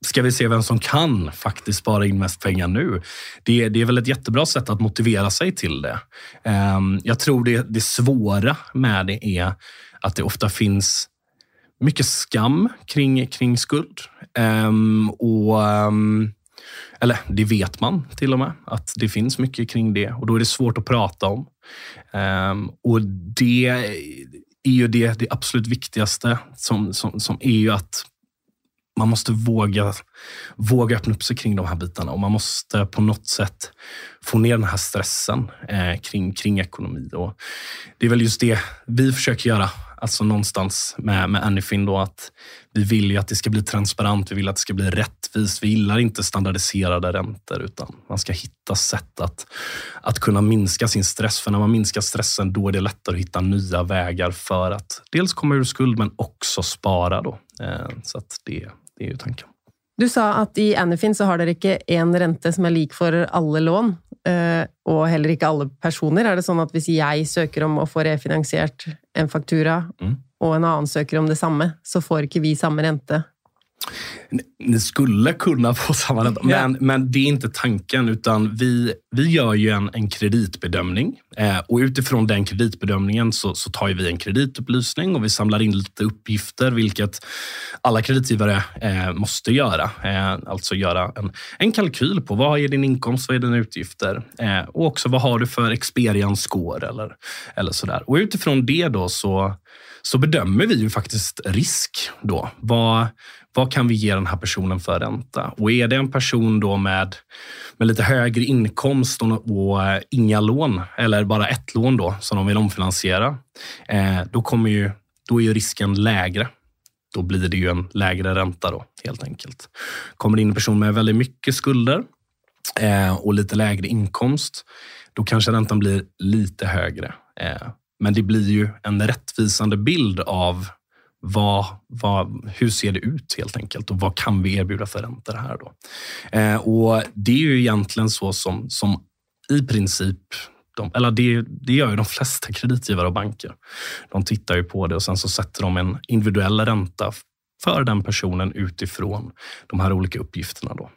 ska vi se vem som kan faktiskt spara in mest pengar nu. Det, det är väl ett jättebra sätt att motivera sig till det. Ehm, jag tror det, det svåra med det är att det ofta finns mycket skam kring, kring skuld. Ehm, och, ehm, eller det vet man till och med, att det finns mycket kring det och då är det svårt att prata om. och det är ju det, det absolut viktigaste som, som, som är ju att man måste våga, våga öppna upp sig kring de här bitarna och man måste på något sätt få ner den här stressen eh, kring, kring ekonomi. Och det är väl just det vi försöker göra, alltså någonstans med, med Anyfin. Då, att vi vill ju att det ska bli transparent, vi vill att det ska bli rättvist. Vi gillar inte standardiserade räntor utan man ska hitta sätt att, att kunna minska sin stress. För när man minskar stressen då är det lättare att hitta nya vägar för att dels komma ur skuld men också spara. Då. Eh, så att det det är ju tanken. Du sa att i Anyfin så har dere ikke en rente som är lik för alla lån, eh, och heller inte alla personer. Är det så att om jag söker om att få refinansierat en faktura mm. Och en annan söker om detsamma, så får inte vi samma ränta ni skulle kunna få samma ränta, yeah. men, men det är inte tanken. utan Vi, vi gör ju en, en kreditbedömning eh, och utifrån den kreditbedömningen så, så tar vi en kreditupplysning och vi samlar in lite uppgifter, vilket alla kreditgivare eh, måste göra. Eh, alltså göra en, en kalkyl på vad är din inkomst, vad är dina utgifter eh, och också vad har du för experience score eller, eller sådär. Och utifrån det då så, så bedömer vi ju faktiskt risk. då. Vad, vad kan vi ge den här personen för ränta? Och är det en person då med, med lite högre inkomst och, och eh, inga lån, eller bara ett lån då, som de vill omfinansiera, eh, då, kommer ju, då är ju risken lägre. Då blir det ju en lägre ränta då, helt enkelt. Kommer det in en person med väldigt mycket skulder eh, och lite lägre inkomst, då kanske räntan blir lite högre. Eh, men det blir ju en rättvisande bild av vad, vad, hur ser det ut helt enkelt och vad kan vi erbjuda för räntor här då? Eh, och det är ju egentligen så som, som i princip de, eller det, det gör ju de flesta kreditgivare och banker. De tittar ju på det och sen så sätter de en individuell ränta för den personen utifrån de här olika uppgifterna. Då.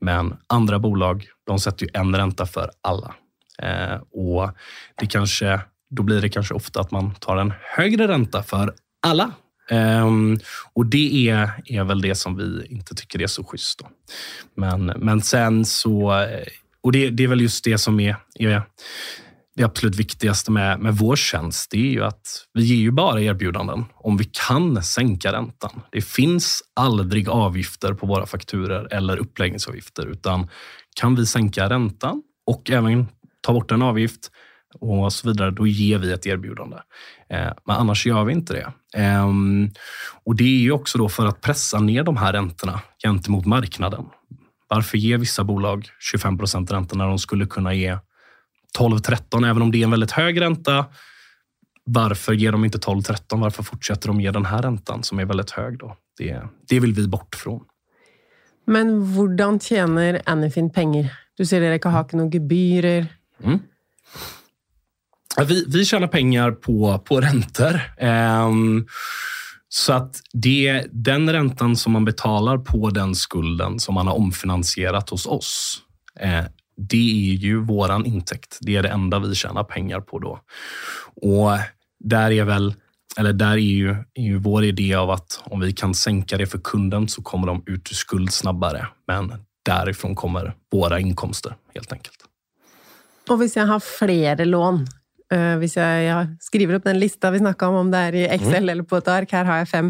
Men andra bolag, de sätter ju en ränta för alla. Eh, och det kanske, då blir det kanske ofta att man tar en högre ränta för alla Um, och det är, är väl det som vi inte tycker är så schysst. Då. Men, men sen så... Eh, och det, det är väl just det som är, är det absolut viktigaste med, med vår tjänst. Det är ju att vi ger ju bara erbjudanden om vi kan sänka räntan. Det finns aldrig avgifter på våra fakturer eller uppläggningsavgifter, utan kan vi sänka räntan och även ta bort en avgift, och så vidare, då ger vi ett erbjudande. Eh, men annars gör vi inte det. Ehm, och det är ju också då för att pressa ner de här räntorna gentemot marknaden. Varför ger vissa bolag 25 procent ränta när de skulle kunna ge 12-13, även om det är en väldigt hög ränta? Varför ger de inte 12-13? Varför fortsätter de ge den här räntan som är väldigt hög? Då? Det, det vill vi bort från. Men hur tjänar Anyfin pengar? Du säger att ni inte har några gebyrer. Mm. Vi, vi tjänar pengar på, på räntor. Um, så att det, den räntan som man betalar på den skulden som man har omfinansierat hos oss, eh, det är ju våran intäkt. Det är det enda vi tjänar pengar på då. Och där är väl eller där är ju, är ju vår idé av att om vi kan sänka det för kunden så kommer de ut ur skuld snabbare. Men därifrån kommer våra inkomster helt enkelt. Och om jag har flera lån, hvis jeg, skriver opp den lista vi snakka om, om det er i Excel mm. eller på et ark, her har jeg fem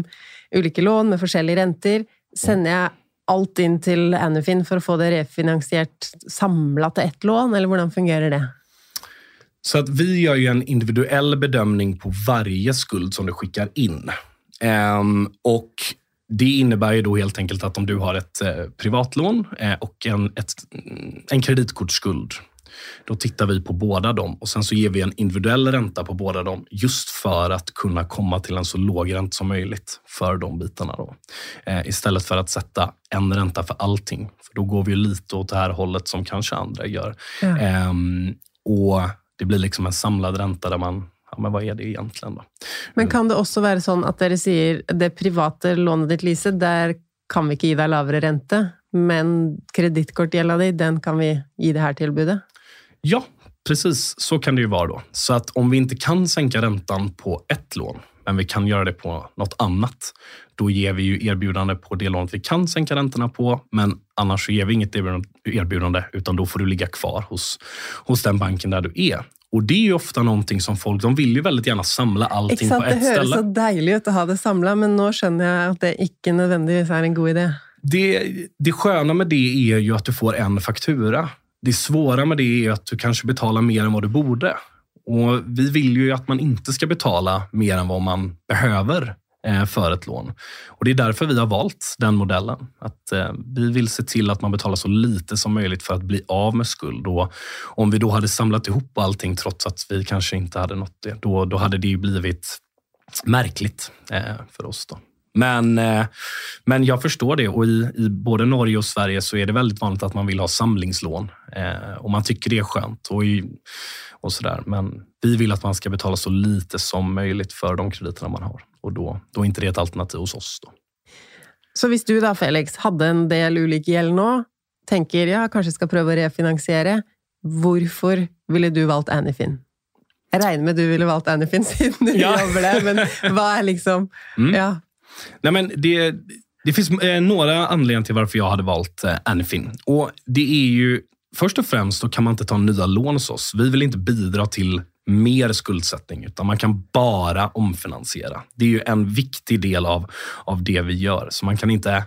ulike lån med forskjellige renter, sender jeg alt inn til Anufin for å få det refinansiert samla til ett lån, eller hvordan fungerer det? Så att vi gör ju en individuell bedömning på varje skuld som du skickar in. Um, och det innebär ju då helt enkelt att om du har ett eh, privatlån eh, och en, ett, en kreditkortsskuld då tittar vi på båda dem och sen så ger vi en individuell ränta på båda dem just för att kunna komma till en så låg ränta som möjligt för de bitarna. Då. Eh, istället för att sätta en ränta för allting. För Då går vi lite åt det här hållet som kanske andra gör. Ja. Eh, och Det blir liksom en samlad ränta där man ja, men vad är det egentligen? Då? Men kan det också vara så att ni säger det privata lånet ditt, Lise, där kan vi inte ge dig lägre ränta, men kreditkortgälden, den kan vi ge det här tillbudet? Ja, precis så kan det ju vara då. Så att om vi inte kan sänka räntan på ett lån, men vi kan göra det på något annat, då ger vi ju erbjudande på det lånet vi kan sänka räntorna på, men annars ger vi inget erbjudande, utan då får du ligga kvar hos, hos den banken där du är. Och det är ju ofta någonting som folk, de vill ju väldigt gärna samla allting Exakt, på ett ställe. Det hörs så dejligt att ha det samlat, men nu känner jag att det inte nödvändigtvis är en god idé. Det, det sköna med det är ju att du får en faktura. Det svåra med det är att du kanske betalar mer än vad du borde. Och Vi vill ju att man inte ska betala mer än vad man behöver eh, för ett lån. Och Det är därför vi har valt den modellen. Att eh, Vi vill se till att man betalar så lite som möjligt för att bli av med skuld. Och om vi då hade samlat ihop allting trots att vi kanske inte hade nått det, då, då hade det blivit märkligt eh, för oss. Då. Men, eh, men jag förstår det och i, i, både Norge och Sverige så är det väldigt vanligt att man vill ha samlingslån eh, och man tycker det är skönt. Och, i, och sådär. Men vi vill att man ska betala så lite som möjligt för de krediterna man har och då, då är inte det ett alternativ hos oss. Då. Så om du då Felix hade en del olika gäld nu, tänker jag kanske ska pröva refinansiera, varför ville du valt Anyfin? Jag räknar med du ville valt Anyfin sedan du ja. jobbar där, men vad är liksom... Mm. Ja. Nej, men det, det finns eh, några anledningar till varför jag hade valt eh, Anyfin. Och det är ju Först och främst så kan man inte ta nya lån hos oss. Vi vill inte bidra till mer skuldsättning, utan man kan bara omfinansiera. Det är ju en viktig del av, av det vi gör, så man kan inte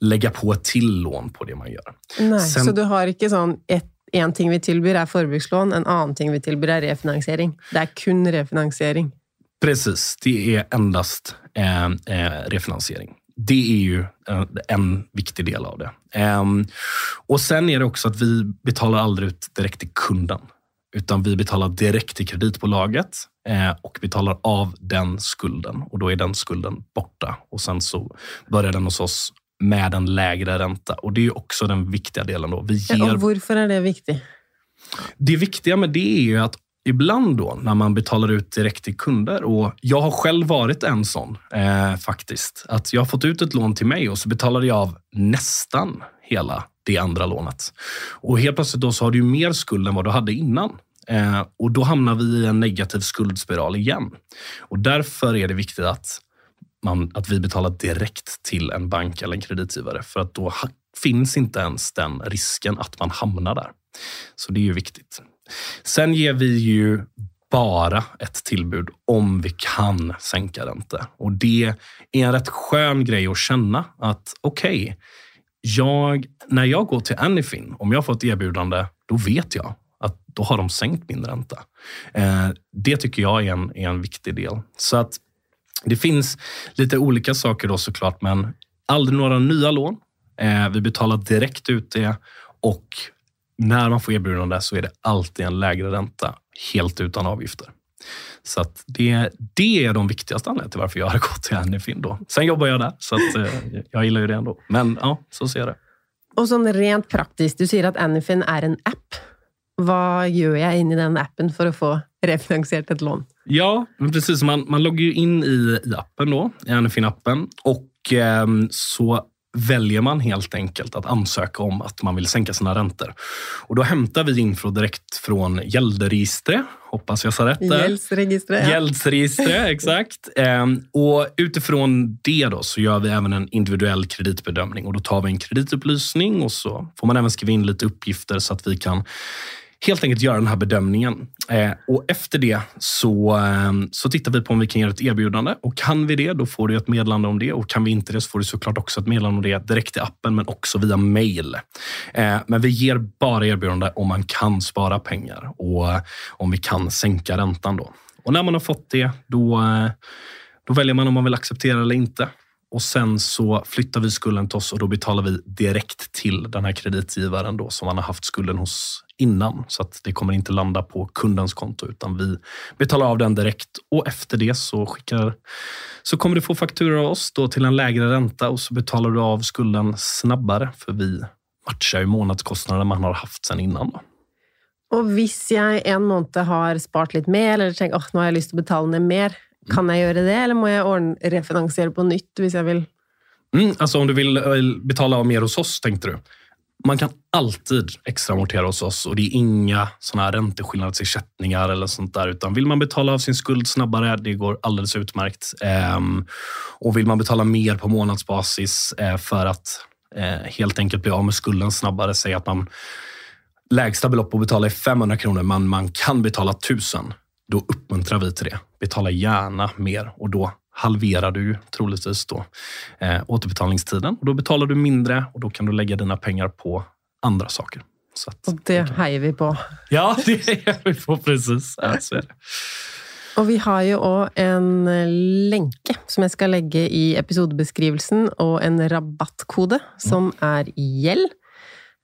lägga på ett till lån på det man gör. Nej, Sen, så du har inte sån ett en ting vi tillbyr är förbrukslån, en annan ting vi tillbyr är refinansiering. Det är kun refinansiering. Precis, det är endast eh, eh, refinansiering. Det är ju en, en viktig del av det. Eh, och Sen är det också att vi betalar aldrig ut direkt till kunden, utan vi betalar direkt till kreditbolaget eh, och betalar av den skulden och då är den skulden borta och sen så börjar den hos oss med en lägre ränta. Och Det är också den viktiga delen. Då. Vi ger... och varför är det viktigt? Det viktiga med det är ju att ibland då när man betalar ut direkt till kunder och jag har själv varit en sån eh, faktiskt. Att jag har fått ut ett lån till mig och så betalade jag av nästan hela det andra lånet. Och helt plötsligt då så har du mer skuld än vad du hade innan. Eh, och då hamnar vi i en negativ skuldspiral igen. Och därför är det viktigt att, man, att vi betalar direkt till en bank eller en kreditgivare. För att då finns inte ens den risken att man hamnar där. Så det är ju viktigt. Sen ger vi ju bara ett tillbud om vi kan sänka ränta. Och det är en rätt skön grej att känna att okej, okay, när jag går till Anyfin, om jag får ett erbjudande, då vet jag att då har de sänkt min ränta. Eh, det tycker jag är en, är en viktig del. Så att det finns lite olika saker då såklart, men aldrig några nya lån. Eh, vi betalar direkt ut det och när man får erbjudande så är det alltid en lägre ränta, helt utan avgifter. Så att det, det är de viktigaste anledningarna till varför jag har gått till Anyfin. Då. Sen jobbar jag där, så att, eh, jag gillar ju det ändå. Men ja, så ser jag det. Och sån rent praktiskt, du säger att Anyfin är en app. Vad gör jag in i den appen för att få refinansierat ett lån? Ja, precis. Man, man loggar ju in i, i appen då, i Anyfin-appen. Och eh, så väljer man helt enkelt att ansöka om att man vill sänka sina räntor. Och då hämtar vi info direkt från gäldregistret. Hoppas jag sa rätt där. Gäldsregistret. Gäldsregistret, exakt. Ehm, och utifrån det då så gör vi även en individuell kreditbedömning och då tar vi en kreditupplysning och så får man även skriva in lite uppgifter så att vi kan helt enkelt göra den här bedömningen. Eh, och efter det så, eh, så tittar vi på om vi kan göra ett erbjudande. Och kan vi det, då får du ett meddelande om det. Och kan vi inte det, så får du såklart också ett meddelande om det direkt i appen, men också via mail. Eh, men vi ger bara erbjudande om man kan spara pengar och om vi kan sänka räntan. Då. Och när man har fått det, då, eh, då väljer man om man vill acceptera eller inte. Och sen så flyttar vi skulden till oss och då betalar vi direkt till den här kreditgivaren då som man har haft skulden hos innan. Så att det kommer inte landa på kundens konto utan vi betalar av den direkt och efter det så skickar så kommer du få faktura av oss då till en lägre ränta och så betalar du av skulden snabbare för vi matchar ju månadskostnaden man har haft sen innan. Då. Och om jag en månad har sparat lite mer eller tänker att oh, nu har jag lust att betala ner mer, kan jag göra det eller måste jag refinansiera på nytt om jag vill? Mm, alltså om du vill betala av mer hos oss, tänkte du? Man kan alltid extra amortera hos oss och det är inga såna här ränteskillnadsersättningar eller sånt där. Utan vill man betala av sin skuld snabbare, det går alldeles utmärkt. Ehm, och vill man betala mer på månadsbasis eh, för att eh, helt enkelt bli av med skulden snabbare, säg att man lägsta belopp att betala är 500 kronor, men man kan betala 1000 då uppmuntrar vi till det. Betala gärna mer och då halverar du troligtvis då, eh, återbetalningstiden. Och då betalar du mindre och då kan du lägga dina pengar på andra saker. Så att, och det kan... hejar vi på. Ja, det hejar vi på precis. Ja. Och vi har ju också en länke som jag ska lägga i episodebeskrivelsen och en rabattkode som är GELL.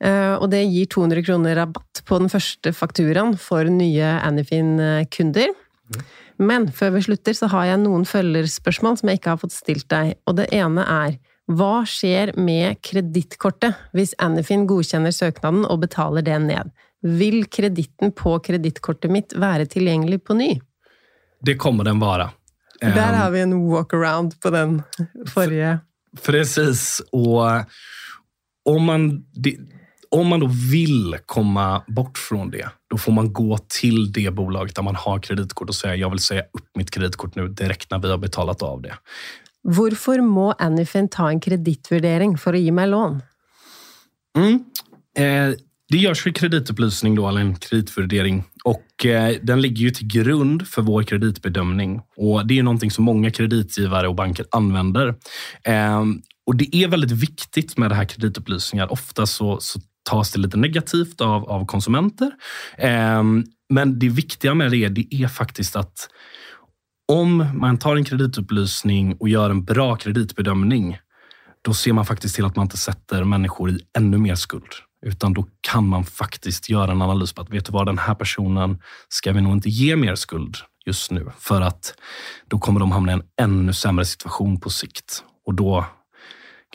Eh, och det ger 200 kronor rabatt på den första fakturan för nya Anyfin-kunder. Mm. Men før vi slutter, så har jeg noen følgerspørsmål som jeg ikke har fått stilt deg. Og det ene er hva skjer med kredittkortet hvis Anyfin godkjenner søknaden og betaler det ned? Vil kreditten på kredittkortet mitt være tilgjengelig på ny? Det kommer den vara. Där har vi en walkaround på den förra. Precis. Och om man, om man då vill komma bort från det, då får man gå till det bolaget där man har kreditkort och säga jag vill säga upp mitt kreditkort nu direkt när vi har betalat av det. Varför må Anyfin ta en kreditvärdering för att ge mig lån? Mm. Eh, det görs för kreditupplysning, då, eller en kreditvärdering. Och, eh, den ligger ju till grund för vår kreditbedömning. Och Det är någonting som många kreditgivare och banker använder. Eh, och Det är väldigt viktigt med det här kreditupplysningar. Ofta så, så tas det lite negativt av, av konsumenter. Eh, men det viktiga med det, det är faktiskt att om man tar en kreditupplysning och gör en bra kreditbedömning, då ser man faktiskt till att man inte sätter människor i ännu mer skuld. Utan då kan man faktiskt göra en analys på att, vet du vad, den här personen ska vi nog inte ge mer skuld just nu. För att då kommer de hamna i en ännu sämre situation på sikt. Och då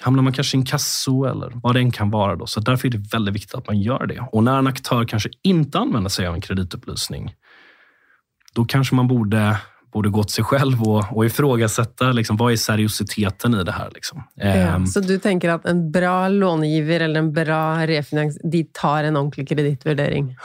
hamnar man kanske i en kasso eller vad det än kan vara. Då. Så därför är det väldigt viktigt att man gör det. Och när en aktör kanske inte använder sig av en kreditupplysning, då kanske man borde borde gå till sig själv och, och ifrågasätta liksom, vad är seriositeten i det här. Liksom. Ja, um, så du tänker att en bra långivare eller en bra refinans, de tar en ordentlig kreditvärdering?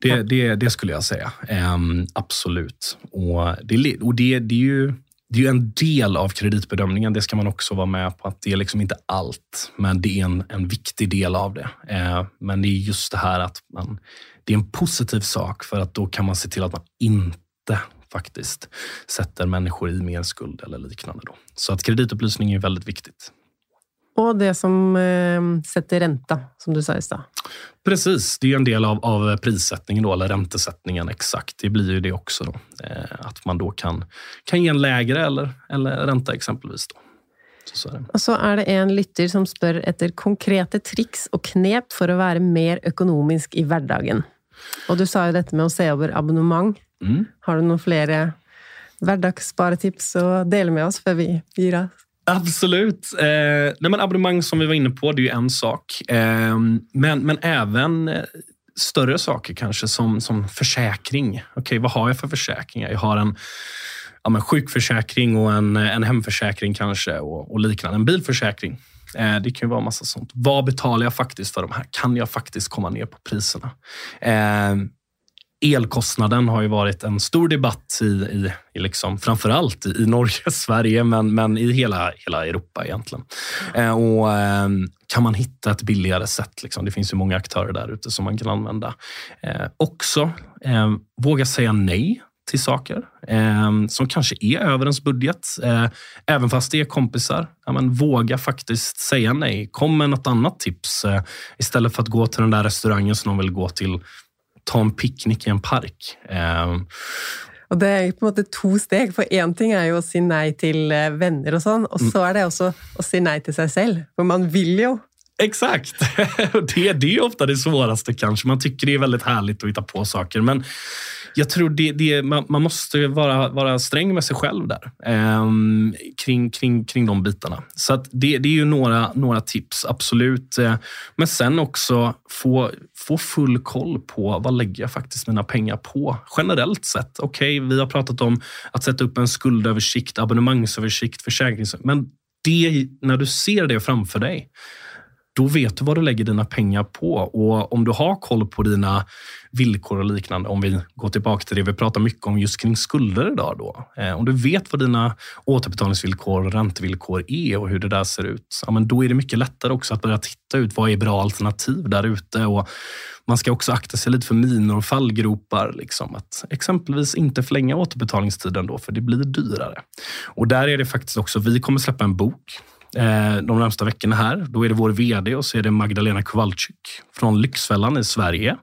Det, det, det, skulle jag säga. Um, absolut. Och, det, och det, det är ju det är ju en del av kreditbedömningen. Det ska man också vara med på. att Det är liksom inte allt, men det är en, en viktig del av det. Eh, men det är just det här att man, det är en positiv sak för att då kan man se till att man inte faktiskt sätter människor i mer skuld eller liknande. Då. Så att kreditupplysning är väldigt viktigt. Och det som eh, sätter ränta, som du sa i stad. Precis, det är en del av, av prissättningen, då, eller räntesättningen. Exakt, det blir ju det också. Då. Eh, att man då kan, kan ge en lägre eller, eller ränta exempelvis. Då. Så, så och så är det en lytter som spör efter konkreta tricks och knep för att vara mer ekonomisk i vardagen. Och du sa ju detta med att se över abonnemang. Mm. Har du några fler vardagssparetips att dela med oss för vi ger oss? Absolut. Eh, nej men abonnemang som vi var inne på, det är ju en sak. Eh, men, men även eh, större saker kanske som, som försäkring. Okej, okay, vad har jag för försäkringar? Jag har en ja, men sjukförsäkring och en, en hemförsäkring kanske och, och liknande. En bilförsäkring. Eh, det kan ju vara massa sånt. Vad betalar jag faktiskt för de här? Kan jag faktiskt komma ner på priserna? Eh, elkostnaden har ju varit en stor debatt i, i, i liksom, framförallt i, Norge, Sverige, men, men i hela, hela Europa egentligen. Eh, och, eh, kan man hitta ett billigare sätt? Liksom? Det finns ju många aktörer där ute som man kan använda. Eh, också eh, våga säga nej till saker eh, som kanske är över ens budget. Eh, även fast det är kompisar. Ja, men våga faktiskt säga nej. Kom med något annat tips. Eh, istället för att gå till den där restaurangen som de vill gå till ta en picknick i en park. Um, og Det är på en måte to steg. For én ting är ju att säga nej till eh, vänner och sånn, och så är det också att säga nej till sig själv. För man vill ju. Exakt! det, det är ofta det svåraste kanske. Man tycker det är väldigt härligt att hitta på saker. Men jag tror det, det, man, man, måste vara, vara sträng med sig själv där. Eh, kring, kring, kring de bitarna. Så det, det är ju några, några tips, absolut. Eh, men sen också få, få full koll på vad lägger jag faktiskt mina pengar på generellt sett. Okej, okay, vi har pratat om att sätta upp en skuldöversikt, abonnemangsöversikt, försäkrings... Men det, när du ser det framför dig då vet du vad du lägger dina pengar på. Och om du har koll på dina villkor och liknande, om vi går tillbaka till det vi pratar mycket om just kring skulder idag. Då. Eh, om du vet vad dina återbetalningsvillkor och räntevillkor är och hur det där ser ut, ja, men då är det mycket lättare också att börja titta ut vad är bra alternativ där ute. man ska också akta sig lite för minor och fallgropar. Liksom. Att exempelvis inte förlänga återbetalningstiden då, för det blir dyrare. Och där är det faktiskt också, vi kommer släppa en bok de närmsta veckorna här. Då är det vår VD och så är det Magdalena Kowalczyk från Lyxfällan i Sverige.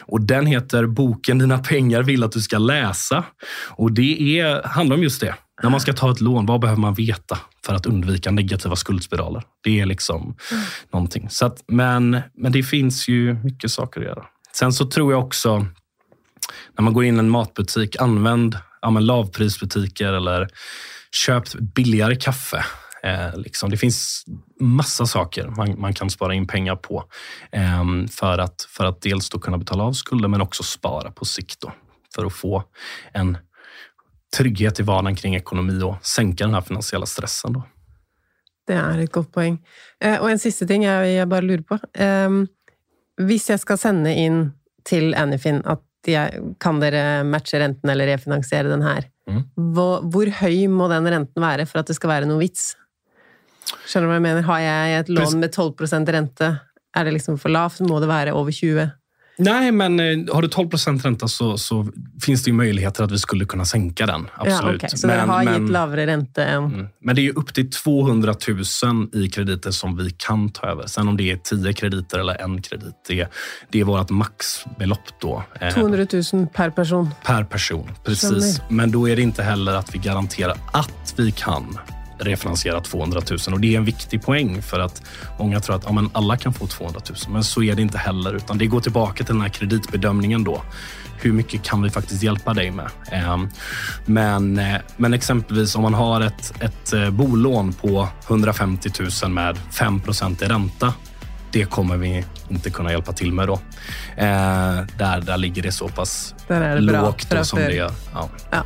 Och den heter Boken Dina pengar vill att du ska läsa. Och det är, handlar om just det. När man ska ta ett lån, vad behöver man veta för att undvika negativa skuldspiraler? Det är liksom mm. någonting. Så att, men, men det finns ju mycket saker att göra. Sen så tror jag också, när man går in i en matbutik, använd ja, lavprisbutiker eller köp billigare kaffe. Eh, liksom. Det finns massa saker man, man, kan spara in pengar på eh, för, att, för att dels då kunna betala av skulder men också spara på sikt då, för att få en trygghet i vardagen kring ekonomi och sänka den här finansiella stressen. Då. Det är ett gott poäng. Eh, och en sista ting jag, jag bara lurar på. Um, hvis jag ska sända in till Anyfin att jag, kan dere matcha räntan eller refinansiera den här? Mm. Hur hög må den räntan vara för att det ska vara någon vits? Skjønner du hva jeg mener? Har jeg et lån med 12% ränta, är det liksom för lavt? Må det vara över 20 Nej, men eh, har du 12 ränta så, så, finns det ju möjligheter att vi skulle kunna sänka den. Absolut. Ja, okay. Så men, det har gett lägre ränta än... Mm. Men det är upp till 200 000 i krediter som vi kan ta över. Sen om det är 10 krediter eller en kredit, det, det är vårt maxbelopp då. 200 eh, 000 per person? Per person, precis. Men då är det inte heller att vi garanterar att vi kan refinansiera 200 000 och det är en viktig poäng för att många tror att ja, men alla kan få 200 000, men så är det inte heller utan det går tillbaka till den här kreditbedömningen då. Hur mycket kan vi faktiskt hjälpa dig med? Ehm, men, eh, men exempelvis om man har ett, ett eh, bolån på 150 000 med 5 i ränta det kommer vi inte kunna hjälpa till med då. Eh, där, där ligger det så pass det lågt då, som det gör. Ja. ja.